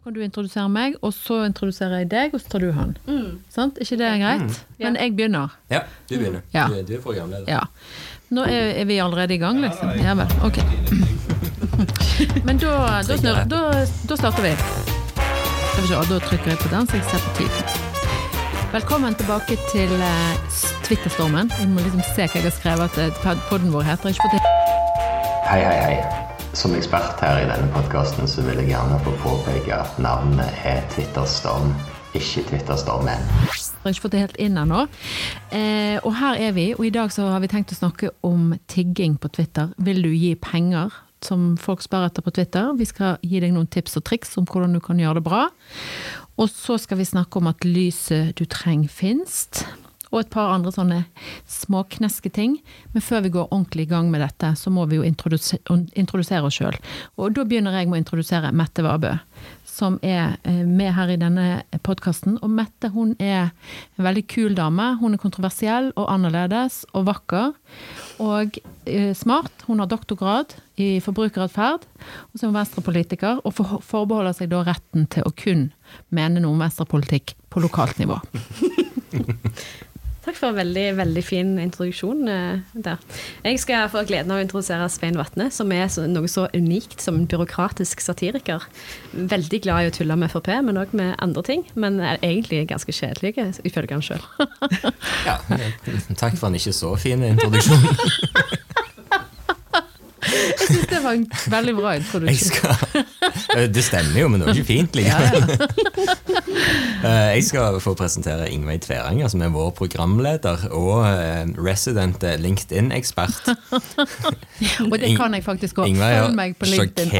Da kan du introdusere meg, og så introduserer jeg deg, og så tar du han. Sant? ikke det er greit? Men jeg begynner. Ja, du begynner. Ja. Du, du er programleder. Ja. Nå er, er vi allerede i gang, liksom? Ja vel. Ok. Men da, da, snur, da, da starter vi. Skal vi se, da trykker jeg på den, så jeg ser på tiden. Velkommen tilbake til uh, Twitterstormen. Jeg må liksom se hva jeg har skrevet at podden vår heter. Ikke på det. Hei, hei, hei. Som ekspert her i denne podkasten så vil jeg gjerne få påpeke at navnet er Twitterstorm, ikke Twitterstormen. Jeg har ikke fått det helt inn ennå. Eh, og her er vi, og i dag så har vi tenkt å snakke om tigging på Twitter. Vil du gi penger, som folk spør etter på Twitter? Vi skal gi deg noen tips og triks om hvordan du kan gjøre det bra. Og så skal vi snakke om at lyset du trenger finst. Og et par andre sånne småkneske ting. Men før vi går ordentlig i gang med dette, så må vi jo introdusere, introdusere oss sjøl. Og da begynner jeg med å introdusere Mette Vabø som er eh, med her i denne podkasten. Og Mette hun er en veldig kul dame. Hun er kontroversiell og annerledes og vakker. Og eh, smart. Hun har doktorgrad i forbrukeratferd. Og så er hun venstrepolitiker, og forbeholder seg da retten til å kun mene noe om venstrepolitikk på lokalt nivå. Takk for en veldig, veldig fin introduksjon eh, der. Jeg skal få gleden av å introdusere Svein Vatne, som er noe så unikt som en byråkratisk satiriker. Veldig glad i å tulle med Frp, men òg med andre ting. Men er egentlig ganske kjedelig, ifølge han sjøl. Ja, takk for en ikke så fin introduksjon. Jeg syns det var en veldig bra Jeg introduksjon. skal, det stemmer jo, men det var ikke fint. Liksom. Eh, Jeg skal få presentere Ingveig Tveranger, som er vår programleder og eh, resident LinkedIn-ekspert. Og det kan jeg faktisk òg. Følg meg på har LinkedIn,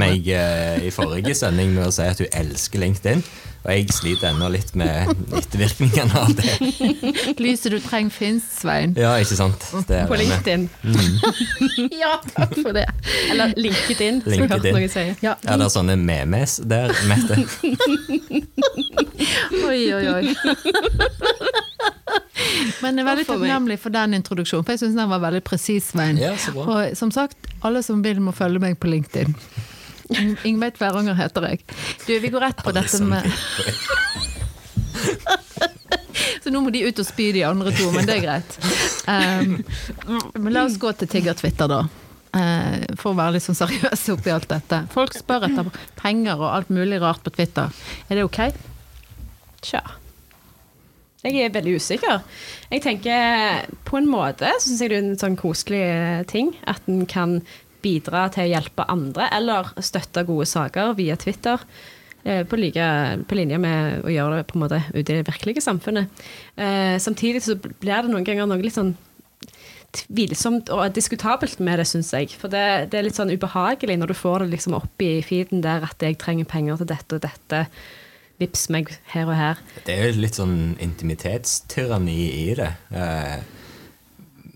meg uh, i forrige sending med å si at hun elsker LinkedIn. Og jeg sliter ennå litt med ettervirkningene av det. Lyset du trenger fins, Svein. Ja, ikke sant? Det er På LinkedIn. LinkedIn. Ja, takk for det. Eller LinkedIn, som jeg har hørt noen si. Ja, Er det sånne memes der, Mette? Oi, oi, oi. Men jeg er veldig takknemlig for den introduksjonen, for jeg syns den var veldig presis, Svein. Ja. Og som sagt, alle som vil må følge meg på LinkedIn. Ing- Ingveig Tveranger heter jeg. Du, vi går rett på Alle dette med Så nå må de ut og spy, de andre to, men det er greit. Um, men la oss gå til tigger-Twitter, da. Uh, for å være litt sånn seriøs oppi alt dette. Folk spør etter penger og alt mulig rart på Twitter. Er det ok? Tja. Jeg er veldig usikker. Jeg tenker På en måte syns jeg det er en sånn koselig eh, ting. At en kan bidra til å hjelpe andre, eller støtte gode saker via Twitter. eh, På, like, på linje med å gjøre det på en måte ute i det virkelige samfunnet. Eh, samtidig så blir det noen ganger noe litt sånn tvilsomt og diskutabelt med det, syns jeg. For det, det er litt sånn ubehagelig når du får det liksom opp i feeden der at jeg trenger penger til dette og dette. Vips meg her og her. Det er litt sånn intimitetstyranni i det. Eh,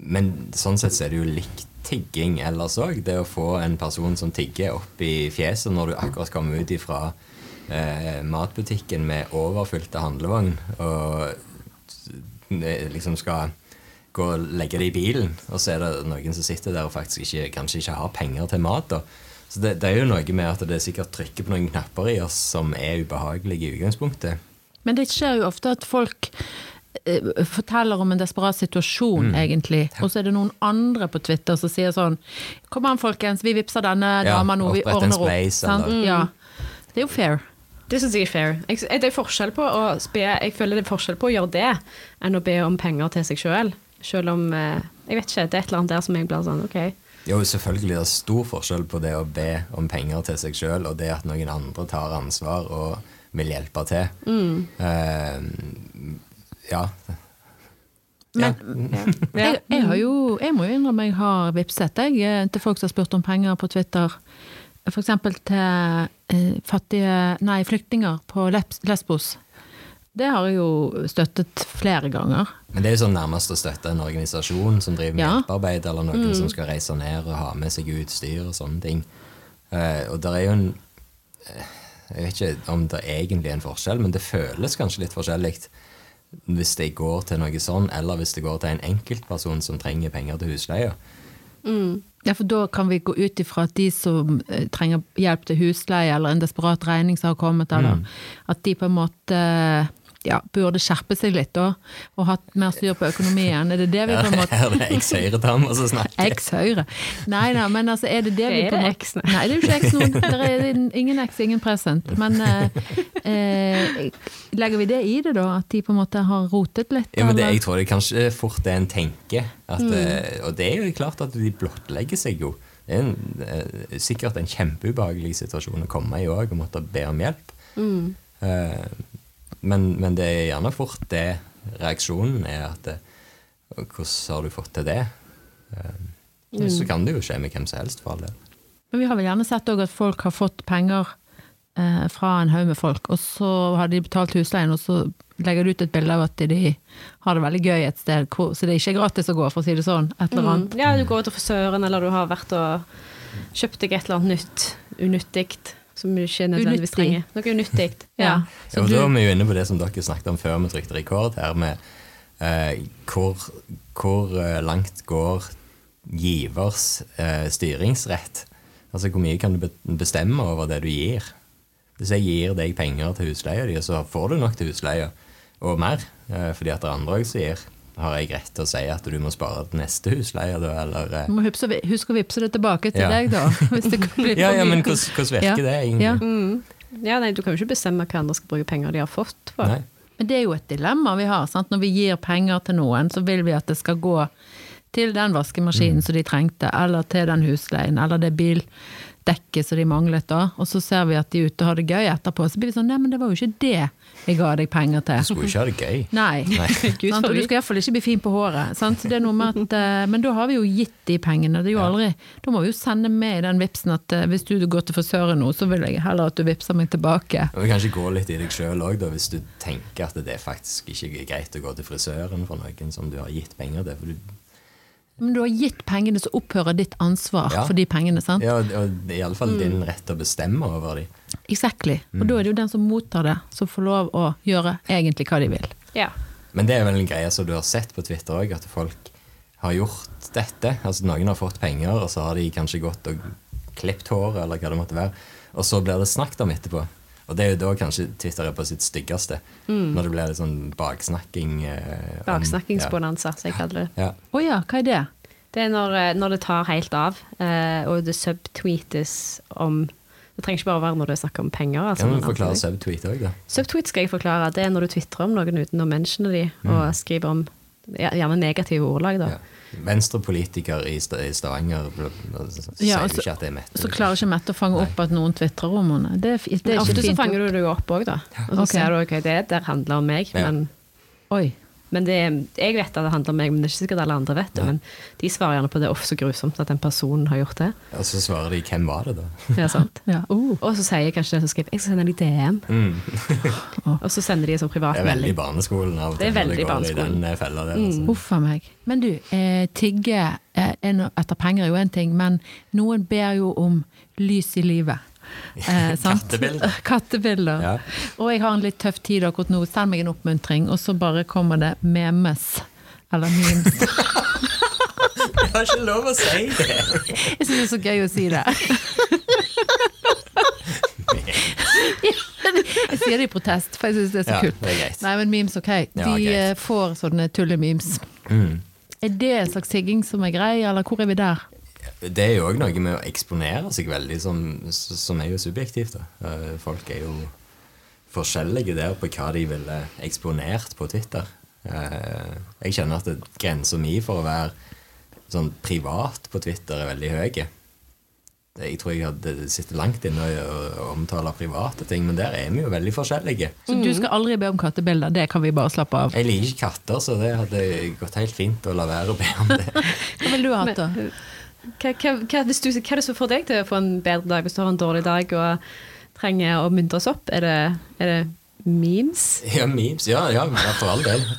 Men sånn sett så er det jo likt tigging ellers òg. Det å få en person som tigger opp i fjeset når du akkurat kommer ut ifra eh, matbutikken med overfylte handlevogn og eh, liksom skal gå og legge det i bilen, og så er det noen som sitter der og faktisk ikke, kanskje ikke har penger til mat. da. Så det, det er jo noe med at det sikkert trykker på noen knapper i oss som er ubehagelige i utgangspunktet. Men det skjer jo ofte at folk eh, forteller om en desperat situasjon, Mm. egentlig. Og så er det noen andre på Twitter som sier sånn Kom an, folkens, vi vippser denne Ja, dama nå, vi ordner opp. spleis, sant? Ja. Det er jo fair. Det syns jeg er fair. Jeg, det er forskjell på å be, jeg føler det er forskjell på å gjøre det enn å be om penger til seg sjøl. Selv om eh, Jeg vet ikke, det er et eller annet der som jeg blir sånn OK. Jo, selvfølgelig det er stor forskjell på det å be om penger til seg sjøl, og det at noen andre tar ansvar og vil hjelpe til. Mm. Uh, ja. Men jeg, jeg har jo Jeg må jo innrømme jeg har vippset jeg, eh, til folk som har spurt om penger på Twitter. For eksempel til eh, fattige Nei, flyktninger på Lesbos. Det har jeg jo støttet flere ganger. Men det er jo sånn nærmest å støtte en organisasjon som driver med Ja. hjelpearbeid, eller noen Mm. som skal reise ned og ha med seg utstyr og sånne ting. Uh, og det er jo en eh, Jeg vet ikke om det er egentlig er en forskjell, men det føles kanskje litt forskjellig hvis det går til noe sånn, eller hvis det går til en enkeltperson som trenger penger til husleie. Ja, for da kan vi gå ut ifra at de som eh, trenger hjelp til husleie, eller en desperat regning som har kommet, eller at de på en måte ja, burde skjerpe seg litt da, og hatt mer styr på økonomien. Er det det vi på en måte er det eks-høyretam som snakker. Eks-Høyre. Nei da, men altså er det det vi Det på en det måte X-ene. Nei, det er jo ikke eks noen. Det er ingen eks, ingen present. Men eh, eh, legger vi det i det, da? At de på en måte har rotet litt? Ja, men det, jeg tror det er kanskje fort det en tenker. At, mm. Og det er jo klart at de blottlegger seg jo. Det er en, eh, sikkert en kjempeubehagelig situasjon å komme i òg, å måtte be om hjelp. Eh, men, men det er gjerne fort det reaksjonen er at det, Hvordan har du fått til det? Mm. Så kan det jo skje med hvem som helst, for all del. Men vi har vel gjerne sett òg at folk har fått penger eh, fra en haug med folk, og så har de betalt husleien, og så legger du ut et bilde av at de har det veldig gøy et sted, hvor, så det er ikke gratis å gå, for å si det sånn. Et eller annet. Ja, du går til frisøren, eller du har vært og kjøpt deg et eller annet nytt, unyttig, som vi ikke nødvendigvis trenger. Noe unyttig. Ja. Ja, og Da er vi jo inne på det som dere snakket om før vi trykte rekord her, med eh, hvor, hvor eh, langt går givers eh, styringsrett? Altså hvor mye kan du bestemme over det du gir? Hvis jeg gir deg penger til husleia di, så får du nok til husleia, og mer, eh, fordi at det er andre også som gir. Har jeg rett til å si at du må spare til neste husleie, da, eller eh, Du må huske, å vippse det tilbake til Ja. deg, da. Hvis det blir Ja, ja, men hvordan, virker Ja. det egentlig? Ja. Ja, nei, du kan jo ikke bestemme hva andre skal bruke penger de har fått for. Nei. Men det er jo et dilemma vi har. Sant? Når vi gir penger til noen, så vil vi at det skal gå til den vaskemaskinen som de trengte, eller til den husleien, eller det bildekket som de manglet da. Og så ser vi at de er ute og har det gøy etterpå. Så blir vi sånn, nei, men det var jo ikke det jeg ga deg penger til. Du skulle ikke ha det gøy. Nei. Gud sant? Og du skal iallfall ikke bli fin på håret. Sant? Så Det er noe med at, eh, men da har vi jo gitt de pengene. Det er jo aldri, da må vi jo sende med i den vipsen at eh, hvis du går til frisøren nå, så vil jeg heller at du vipser meg tilbake. Og kanskje gå litt i deg sjøl òg, hvis du tenker at det faktisk ikke er greit å gå til frisøren for noen som du har gitt penger til. For du, Men du har gitt pengene, så opphører ditt ansvar Ja. for de pengene. sant? ja, og er iallfall din rett til å bestemme over dem. Exactly. Og da er det jo den som mottar det, som får lov å gjøre egentlig hva de vil. Ja. Men det er vel en greie som du har sett på Twitter òg, at folk har gjort dette. Altså Noen har fått penger, og så har de kanskje gått og klippet håret, eller hva det måtte være. Og så blir det snakket om etterpå. Og det er jo da kanskje Twitter er på sitt styggeste. Når det blir litt sånn baksnakking. Eh, Baksnakkingsbonanza, ja. som jeg kaller det. Ja. Oh, ja, hva er det? Det er når, eh, når det tar helt av, eh, og det subtweetes om Det trenger ikke bare være når det er snakk om penger. Altså, Kan du men forklare altså- subtweet òg, da? Subtweet skal jeg forklare. Det er når du tvitrer om noen uten å mentione de, og skriver om gjerne negative ordlag, da. Ja. Venstrepolitiker i i Stavanger sier Ja, jo ikke at det er Mette. Så klarer ikke Mette å fange opp at noen tvitrer om henne. Det er, det er Ofte ikke så fanger du det jo opp òg, da. Og så okay. ser du ok, det der handler om meg, Ja. men, Oi. Men det, jeg vet at det handler om meg, men det er ikke sikkert alle andre vet det. Men de svarer gjerne på det uff, så grusomt at den personen har gjort det. Og så svarer de 'hvem var det', da? Ja, sant? Ja. Uh. Og så sier jeg kanskje det, som skriver jeg, skal sende deg DM. og så sender de en sånn privat Det er veldig barneskolen av og Det er veldig i barneskolen. den eh, fella der. Altså. Uff a meg. Men du, eh, tigge eh, er etter penger er jo én ting, men noen ber jo om lys i livet. Eh? Kattebilder. Kattebilder. Ja. Og jeg har en litt tøff tid akkurat nå, send meg en oppmuntring, og så bare kommer det memes. Eller memes. Jeg har ikke lov å si det! Jeg syns det er så gøy å si det. jeg sier det i protest, for jeg syns det er så Ja, kult. er. Nei, men memes, ok. De Ja, eh, får sånne tullememes. Mm. Er det en slags tigging som er grei, eller hvor er vi der? Det er jo òg noe med å eksponere seg veldig, som, som er jo subjektivt. Da. Eh, Folk er jo forskjellige der på hva de ville eksponert på Twitter. Eh, Jeg kjenner at det- grensa mi for å være sånn privat på Twitter er veldig høy. Jeg tror jeg hadde sittet langt inne og omtaler omtale private ting, men der er vi jo veldig forskjellige. Så du skal aldri be om kattebilder, det kan vi bare slappe av. Jeg liker ikke katter, så det hadde gått helt fint å la være å be om det. Hva ville du hatt, da? Hva, hva, hva, hvis du, hva er det som får deg til å få en bedre dag hvis du har en dårlig dag og trenger å muntres opp? Er det, er det memes? Ja, memes. Ja, ja for all del.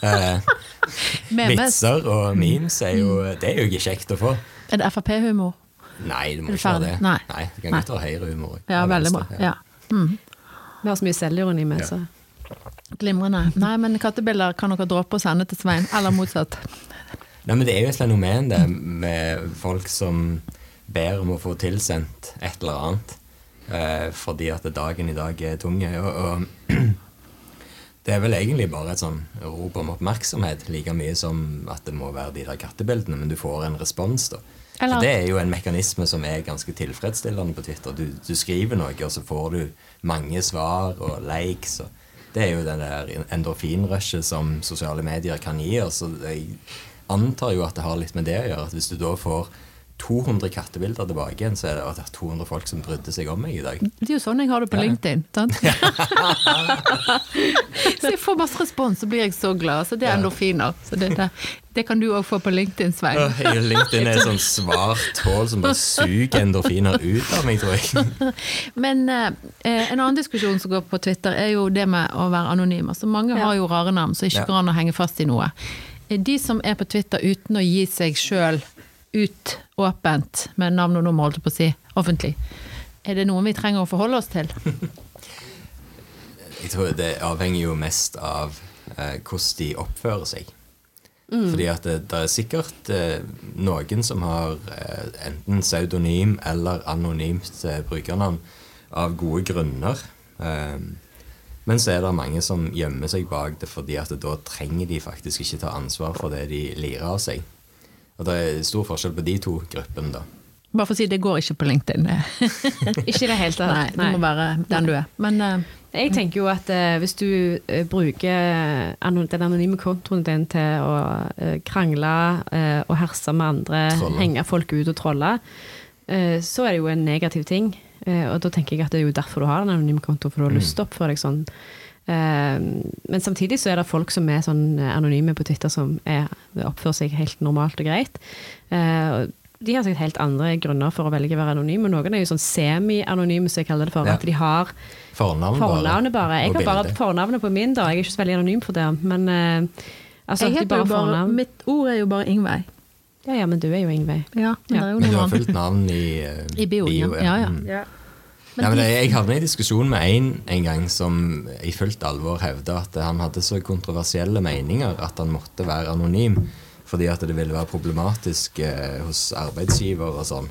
Eh, vitser og memes er jo, det er jo ikke kjekt å få. Er det Frp-humor? Nei, det må Er ikke være det. Nei. Nei. det kan godt være høyrehumor. Ja, veldig bra. Ja. Mm. Vi har så mye selvironi med, så Glimrende. Nei, men kattebilder kan dere droppe og sende til Svein, eller motsatt. Nei, men Det er jo et fenomen det med folk som ber om å få tilsendt et eller annet eh, fordi at dagen i dag er tung. Og, og det er vel egentlig bare et sånn rop om oppmerksomhet, like mye som at det må være de der kattebildene, men du får en respons, da. Eller- Så Det er jo en mekanisme som er ganske tilfredsstillende på Twitter. Du, du skriver noe, og så får du mange svar og likes. Og det er jo den der endorfinrushet som sosiale medier kan gi oss. og Jeg antar jo at det har litt med det å gjøre. at Hvis du da får 200 kattebilder tilbake igjen, så er det at det er 200 folk som brydde seg om meg i dag. Det er jo sånn jeg har det på Ja. LinkedIn. Sant? så jeg får masse respons, så blir jeg så glad. Så det er endorfiner. Så det, det, det kan du òg få på LinkedIn, Svein. LinkedIn er et sånn svart hull som bare suger endorfiner ut av meg, tror jeg. Men eh, en annen diskusjon som går på Twitter, er jo det med å være anonym. Altså, mange har jo rare navn så ikke går an å henge fast i noe. Eh, De som er på Twitter uten å gi seg sjøl ut åpent med navn og nummer, holdt jeg på å si, offentlig, er det noen vi trenger å forholde oss til? Jeg tror det avhenger jo mest av eh, hvordan de oppfører seg. Fordi at det, det er sikkert eh, noen som har eh, enten pseudonym eller anonymt eh, brukernavn av gode grunner. Eh, men så er det mange som gjemmer seg bak det fordi at da trenger de faktisk ikke ta ansvar for det de lirer av seg. Og det er stor forskjell på de to gruppene, da. Bare for å si, det går ikke på LinkedIn. Ikke i det hele tatt. Nei, du må være den du er. Men uh, Jeg tenker jo at uh, hvis du uh, bruker anon den anonyme kontoen din til å krangle og herse med andre, Trolle. henge folk ut og trolle, så er det jo en negativ ting. Eh, og da tenker jeg at det er jo derfor du har en anonyme konto, for du har lyst til å oppføre deg sånn. Eh, men samtidig så er det folk som er sånn anonyme på Twitter, som er, oppfører seg helt normalt og greit. Eh, de har sikkert helt andre grunner for å velge å være anonym, og noen er jo sånn semi-anonyme, som jeg kaller det for. Ja. At de har fornavnet, Fornavnet bare. Jeg har bare fornavnet på min, da. Jeg er ikke så veldig anonym for det. Men eh, altså, jeg heter de bare jo bare, mitt ord er jo bare Ingveig. Ja, ja, men du er jo Ingveig. Ja, men er Men du har fulgt navn i, uh, I bioen, bio, Ja, ja. Mm. Ja. Ja, men jeg havnet i diskusjon med en en gang som i fullt alvor hevda at han hadde så kontroversielle meninger at han måtte være anonym. Fordi at det ville være problematisk eh, hos arbeidsgiver og sånn.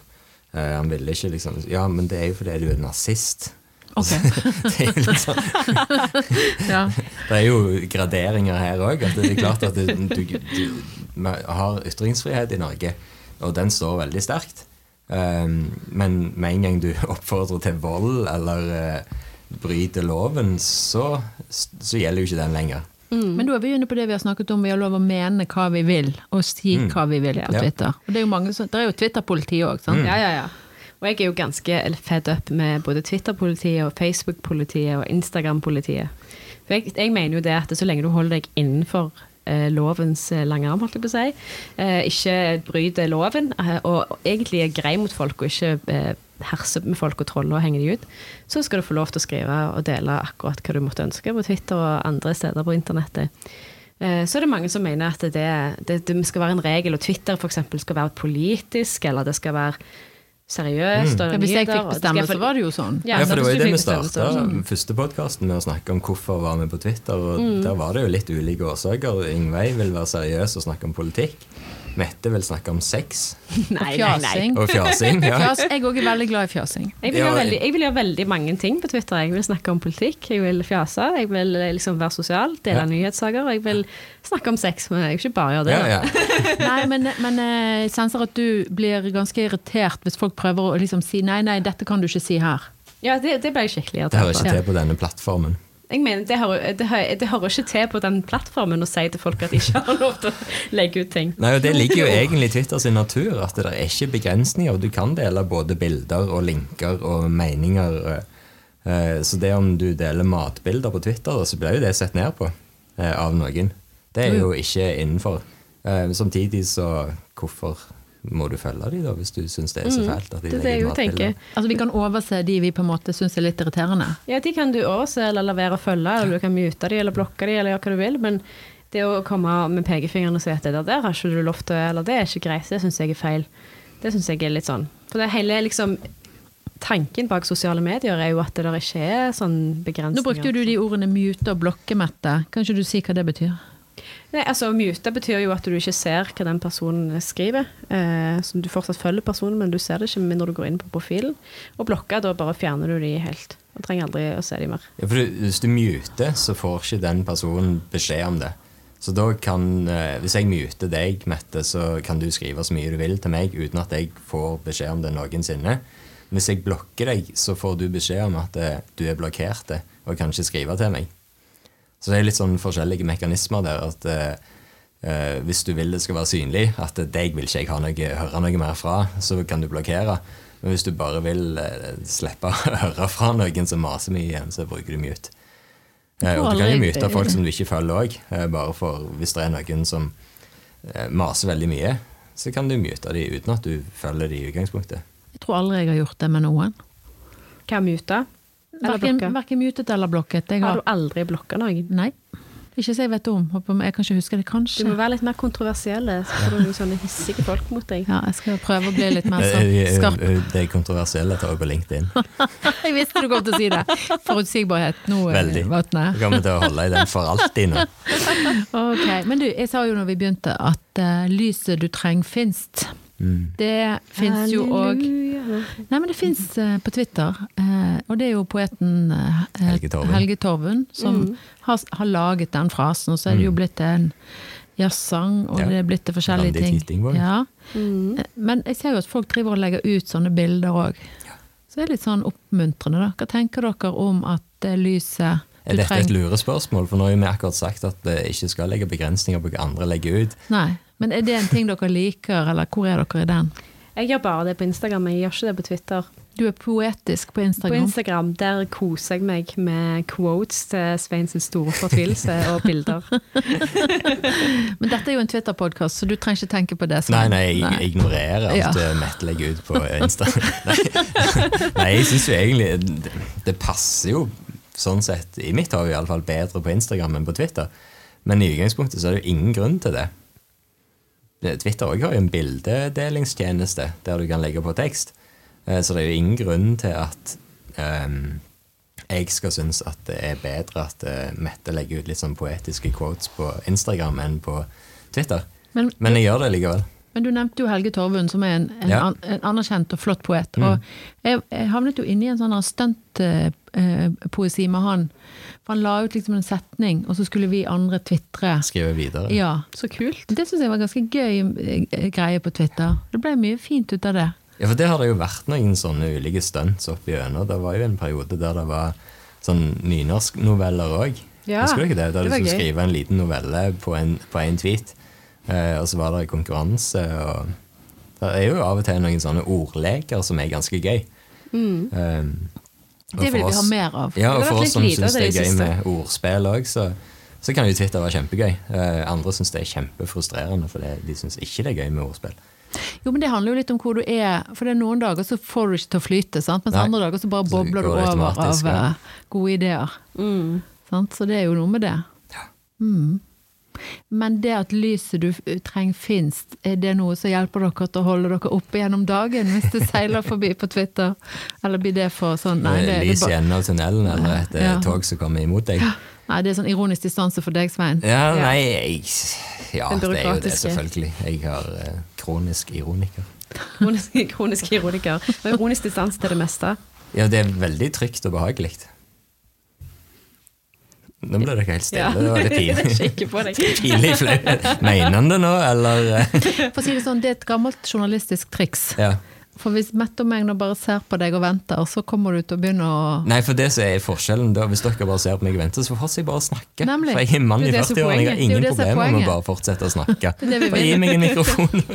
Eh, han ville ikke liksom Ja, men det er jo fordi du er nazist. Ok. det er jo litt sånn Ja. Det er jo graderinger her òg. Det er klart at du, du, du vi har ytringsfrihet i Norge, og den står veldig sterkt. Um, men med en gang du oppfordrer til vold eller uh, bryter loven, så, så gjelder jo ikke den lenger. Men da er vi inne på det vi har snakket om, vi har lov å mene hva vi vil, og si hva vi vil på Ja. Twitter. Og det er jo mange som, det er jo Twitter-politi òg, sant? ja, ja, ja. Og jeg er jo ganske fed up med både Twitter-politiet og Facebook-politiet og Instagram-politiet. For jeg, jeg mener jo det at så lenge du holder deg innenfor eh, lovens eh, lange arm, holdt jeg på å si. Eh, ikke bryter loven, eh, og egentlig er grei mot folk og ikke eh, herser med folk og troller og henger de ut, så skal du få lov til å skrive og dele akkurat hva du måtte ønske på Twitter og andre steder på internettet. Eh, Så er det mange som mener at det, det, det skal være en regel, og Twitter eksempel skal være politisk, eller det skal være seriøst. og Ja, hvis jeg fikk bestemme, så var det jo sånn. Ja, Ja, for det var jo det vi starta sånn. første podkasten med å snakke om hvorfor var vi på Twitter. Og Mm. Der var det jo litt ulike årsaker. Ingveig vil være seriøs og snakke om politikk. Mette vil snakke om sex Nei. Fjasing. og fjasing. Ja. Fjas, jeg òg er veldig glad i fjasing. Jeg vil, Ja, gjøre veldig, jeg vil gjøre veldig mange ting på Twitter. Jeg vil snakke om politikk, jeg vil fjase, jeg vil eh, liksom være sosial, dele Ja. nyhetssaker. Jeg vil snakke om sex, men jeg vil ikke bare gjøre det. Ja, ja. Nei, men, men eh, jeg senser at du blir ganske irritert hvis folk prøver å liksom si nei, nei, dette kan du ikke si her. Ja, det, det ble jeg skikkelig Det hører ikke til på denne plattformen. Jeg mener, det hører, det, hører, det hører ikke til på den plattformen å si til folk at de ikke har lov til å legge ut ting. Nei, og Det ligger jo egentlig i Twitters natur, at det er ikke begrensninger. Du kan dele både bilder og linker og meninger. eh, Så det om du deler matbilder på Twitter, så blir jo det sett ned på eh, av noen. Det er jo ikke innenfor. Eh, Samtidig så hvorfor må du følge de da, hvis du syns det er så fælt at de Mm. Det er det jeg tenker. Altså Vi kan overse de vi på en måte syns er litt irriterende. Ja, de kan du overse eller la være å følge, eller du kan mute de eller blokke de eller gjøre hva du vil, men det å komme med pekefingeren og si at det der, der har ikke du lov til, eller det er ikke greit, det syns jeg er feil. Det syns jeg er litt sånn. For det hele liksom Tanken bak sosiale medier er jo at det der ikke er sånn begrensninger. Nå brukte jo du de ordene mute og blokke, Mette. Kan ikke du si hva det betyr? Nei, altså Mute betyr jo at du ikke ser hva den personen skriver. Eh, så du fortsatt følger personen, men du ser det ikke med mindre du går inn på profilen. Og blokka, da bare fjerner du de helt. Og trenger aldri å se de mer. Ja, for Hvis du muter, så får ikke den personen beskjed om det. Så da kan, eh, Hvis jeg muter deg, Mette, så kan du skrive så mye du vil til meg uten at jeg får beskjed om det noensinne. Hvis jeg blokker deg, så får du beskjed om at eh, du er blokkert eh, og kan ikke skrive til meg. Så det er litt sånn forskjellige mekanismer der. at eh, eh, Hvis du vil det skal være synlig, at deg vil ikke jeg ha noe, høre noe mer fra, så kan du blokkere. Men hvis du bare vil eh, slippe å høre fra noen som maser mye igjen, så bruker du mute. Eh, og du kan jo mute folk som du ikke følger òg, eh, bare for hvis det er noen som eh, maser veldig mye, så kan du mute de uten at du følger de i utgangspunktet. Jeg tror aldri jeg har gjort det med noen. Hva muta? Verken, mutet eller blokket. Jeg Har har, du aldri blokka noen? nei. Ikke så jeg vet om. Jeg kan ikke huske det, Du må være litt mer kontroversiell, så får du noen sånne hissige folk mot deg. Ja, jeg skal prøve å bli litt mer Eh, sånn eh, skarp. eh, Det kontroversielle tar jeg på LinkedIn. Jeg visste du kom til å si det. Forutsigbarhet. Nå eh, Veldig. Vatne. Jeg kommer til å holde i den for alltid nå. Ok, Men du, jeg sa jo når vi begynte at uh, lyset du trenger finst. Mm. Det fins jo òg. Nei, men det fins på Twitter. eh, og det er jo poeten eh, Helge Torvund. Helge som har, har laget den frasen. Og så er det jo blitt en jazzsang, og Ja. det er blitt til forskjellige Randi ting. Tittingborg. Ja. Mm. Men jeg ser jo at folk driver og legger ut sånne bilder òg. Så det er litt sånn oppmuntrende, da. Hva tenker dere om at det lyset Er dette et lurespørsmål? For nå har jo vi akkurat sagt at vi ikke skal legge begrensninger på hva andre legger ut. Nei. Men er det en ting dere liker, eller hvor er dere i den? Jeg gjør bare det på Instagram, jeg gjør ikke det på Twitter. Du er poetisk på Instagram? På Instagram. Der koser jeg meg med quotes til Sveins store fortvilelse og bilder. Men dette er jo en Twitter-podkast, så du trenger ikke tenke på det. Nei, Svein. nei, jeg ignorerer alt Ja. det Mette legger ut på Insta. Nei, nei jeg syns jo egentlig det, det passer jo sånn sett, i mitt hode iallfall, bedre på Instagram enn på Twitter. Men i utgangspunktet så er det jo ingen grunn til det. Det- Twitter også har jo en bildedelingstjeneste der du kan legge på tekst. Eh, Så det er jo ingen grunn til at um, jeg skal synes at det er bedre at eh, Mette legger ut litt sånn poetiske quotes på Instagram enn på Twitter. Men, Men jeg gjør det likevel. Men du nevnte jo Helge Torvund, som er en, en, Ja. an, en anerkjent og flott poet. Og jeg, jeg havnet jo inni i en sånn stuntpoesi med han. For han la ut liksom en setning, og så skulle vi andre tvitre. Skrive videre. Ja. Så kult. Det syns jeg var ganske gøy eh, greie på Twitter. Det ble mye fint ut av det. Ja, for det har det jo vært noen sånne ulike stunts opp igjennom. Det var jo en periode der det var sånn nynorsknoveller òg. Ja, Husker du ikke det? Der det du skulle gøy. skrive en liten novelle på en, på en tweet. Eh, og så var det konkurranse. og Det er jo av og til noen sånne ordleker som er ganske gøy. Eh, Det vil for vi ha mer av. Ja, og for oss som syns det er gøy med ordspill òg, så, Så kan jo Twitter være kjempegøy. Eh, andre syns det er kjempefrustrerende, for det, de syns ikke det er gøy med ordspill. Jo, men det handler jo litt om hvor du er. For det er noen dager så får du ikke til å flyte, sant? mens Nei. andre dager så bare Så bobler du over av ja. eh, gode ideer. Sant? Så det er jo noe med det. Mm. Men det at lyset du trenger fins, er det noe som hjelper dere til å holde dere oppe gjennom dagen hvis det seiler forbi på Twitter? Eller blir det for sånn Nei, det, det, Lys i enden av tunnelen, eller et eh, Ja. tog som kommer imot deg. nei, det er sånn ironisk distanse for deg, Svein. Ja, nei, jeg, ja det er jo det, selvfølgelig. Jeg har eh, kronisk ironiker. Kronisk, kronisk ironiker. Og ironisk distanse til det meste. Ja, det er veldig trygt og behagelig. Nå ble dere helt stille. Det var litt tidlig. Flaut. Mener han det nå, eller? For å si det sånn, det er et gammelt journalistisk triks. Ja. For hvis Mette og meg nå bare ser på deg og venter, så kommer du til å begynne å Nei, for det som er forskjellen da, hvis dere bare ser på meg og venter, så får jeg bare snakke. Nemlig. For jeg er mann i Det er det som er 40-årene, jeg har ingen er problemer med å bare fortsette å snakke. Det det Bare gi meg en mikrofon.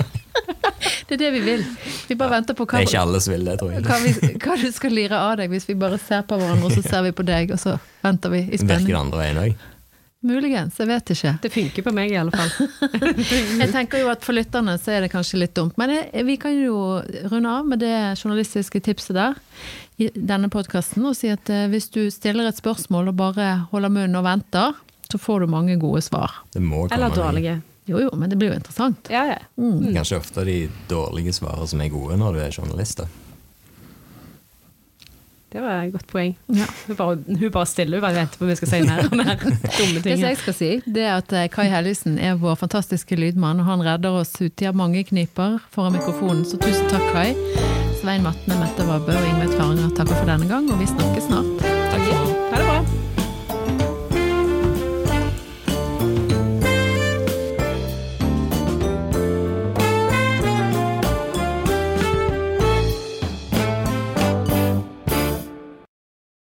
Det er det vi vil. Vi bare venter på Det hva, er ikke alle som vil det, tror jeg. hva, vi, hva du skal lire av deg hvis vi bare ser på hverandre, og så ser vi på deg, og så venter vi i Virker spenning. det andre veien òg? Muligens, jeg vet ikke. Det funker på meg i alle fall. Jeg tenker jo at For lytterne så er det kanskje litt dumt, men jeg, vi kan jo runde av med det journalistiske tipset der i denne podkasten og si at eh, hvis du stiller et spørsmål og bare holder munnen og venter, så får du mange gode svar. Det må komme Eller dårlige. Jo jo, men det blir jo interessant. Ja, ja. Kanskje ofte de dårlige svarene som er gode når du er journalist. da. Det var et godt poeng. Ja. Hun bare, hun bare stiller, hun bare venter på at vi skal si mer og mer dumme Det ting. som jeg skal si, det er at eh, Kai Helgesen er vår fantastiske lydmann, og han redder oss uti av mange kniper foran mikrofonen. Så tusen takk, Kai. Svein Matne, Mette Vabø og Ingvild Tvaranger takker for denne gang, og vi snakkes snart. Takk Ja. Ha det bra.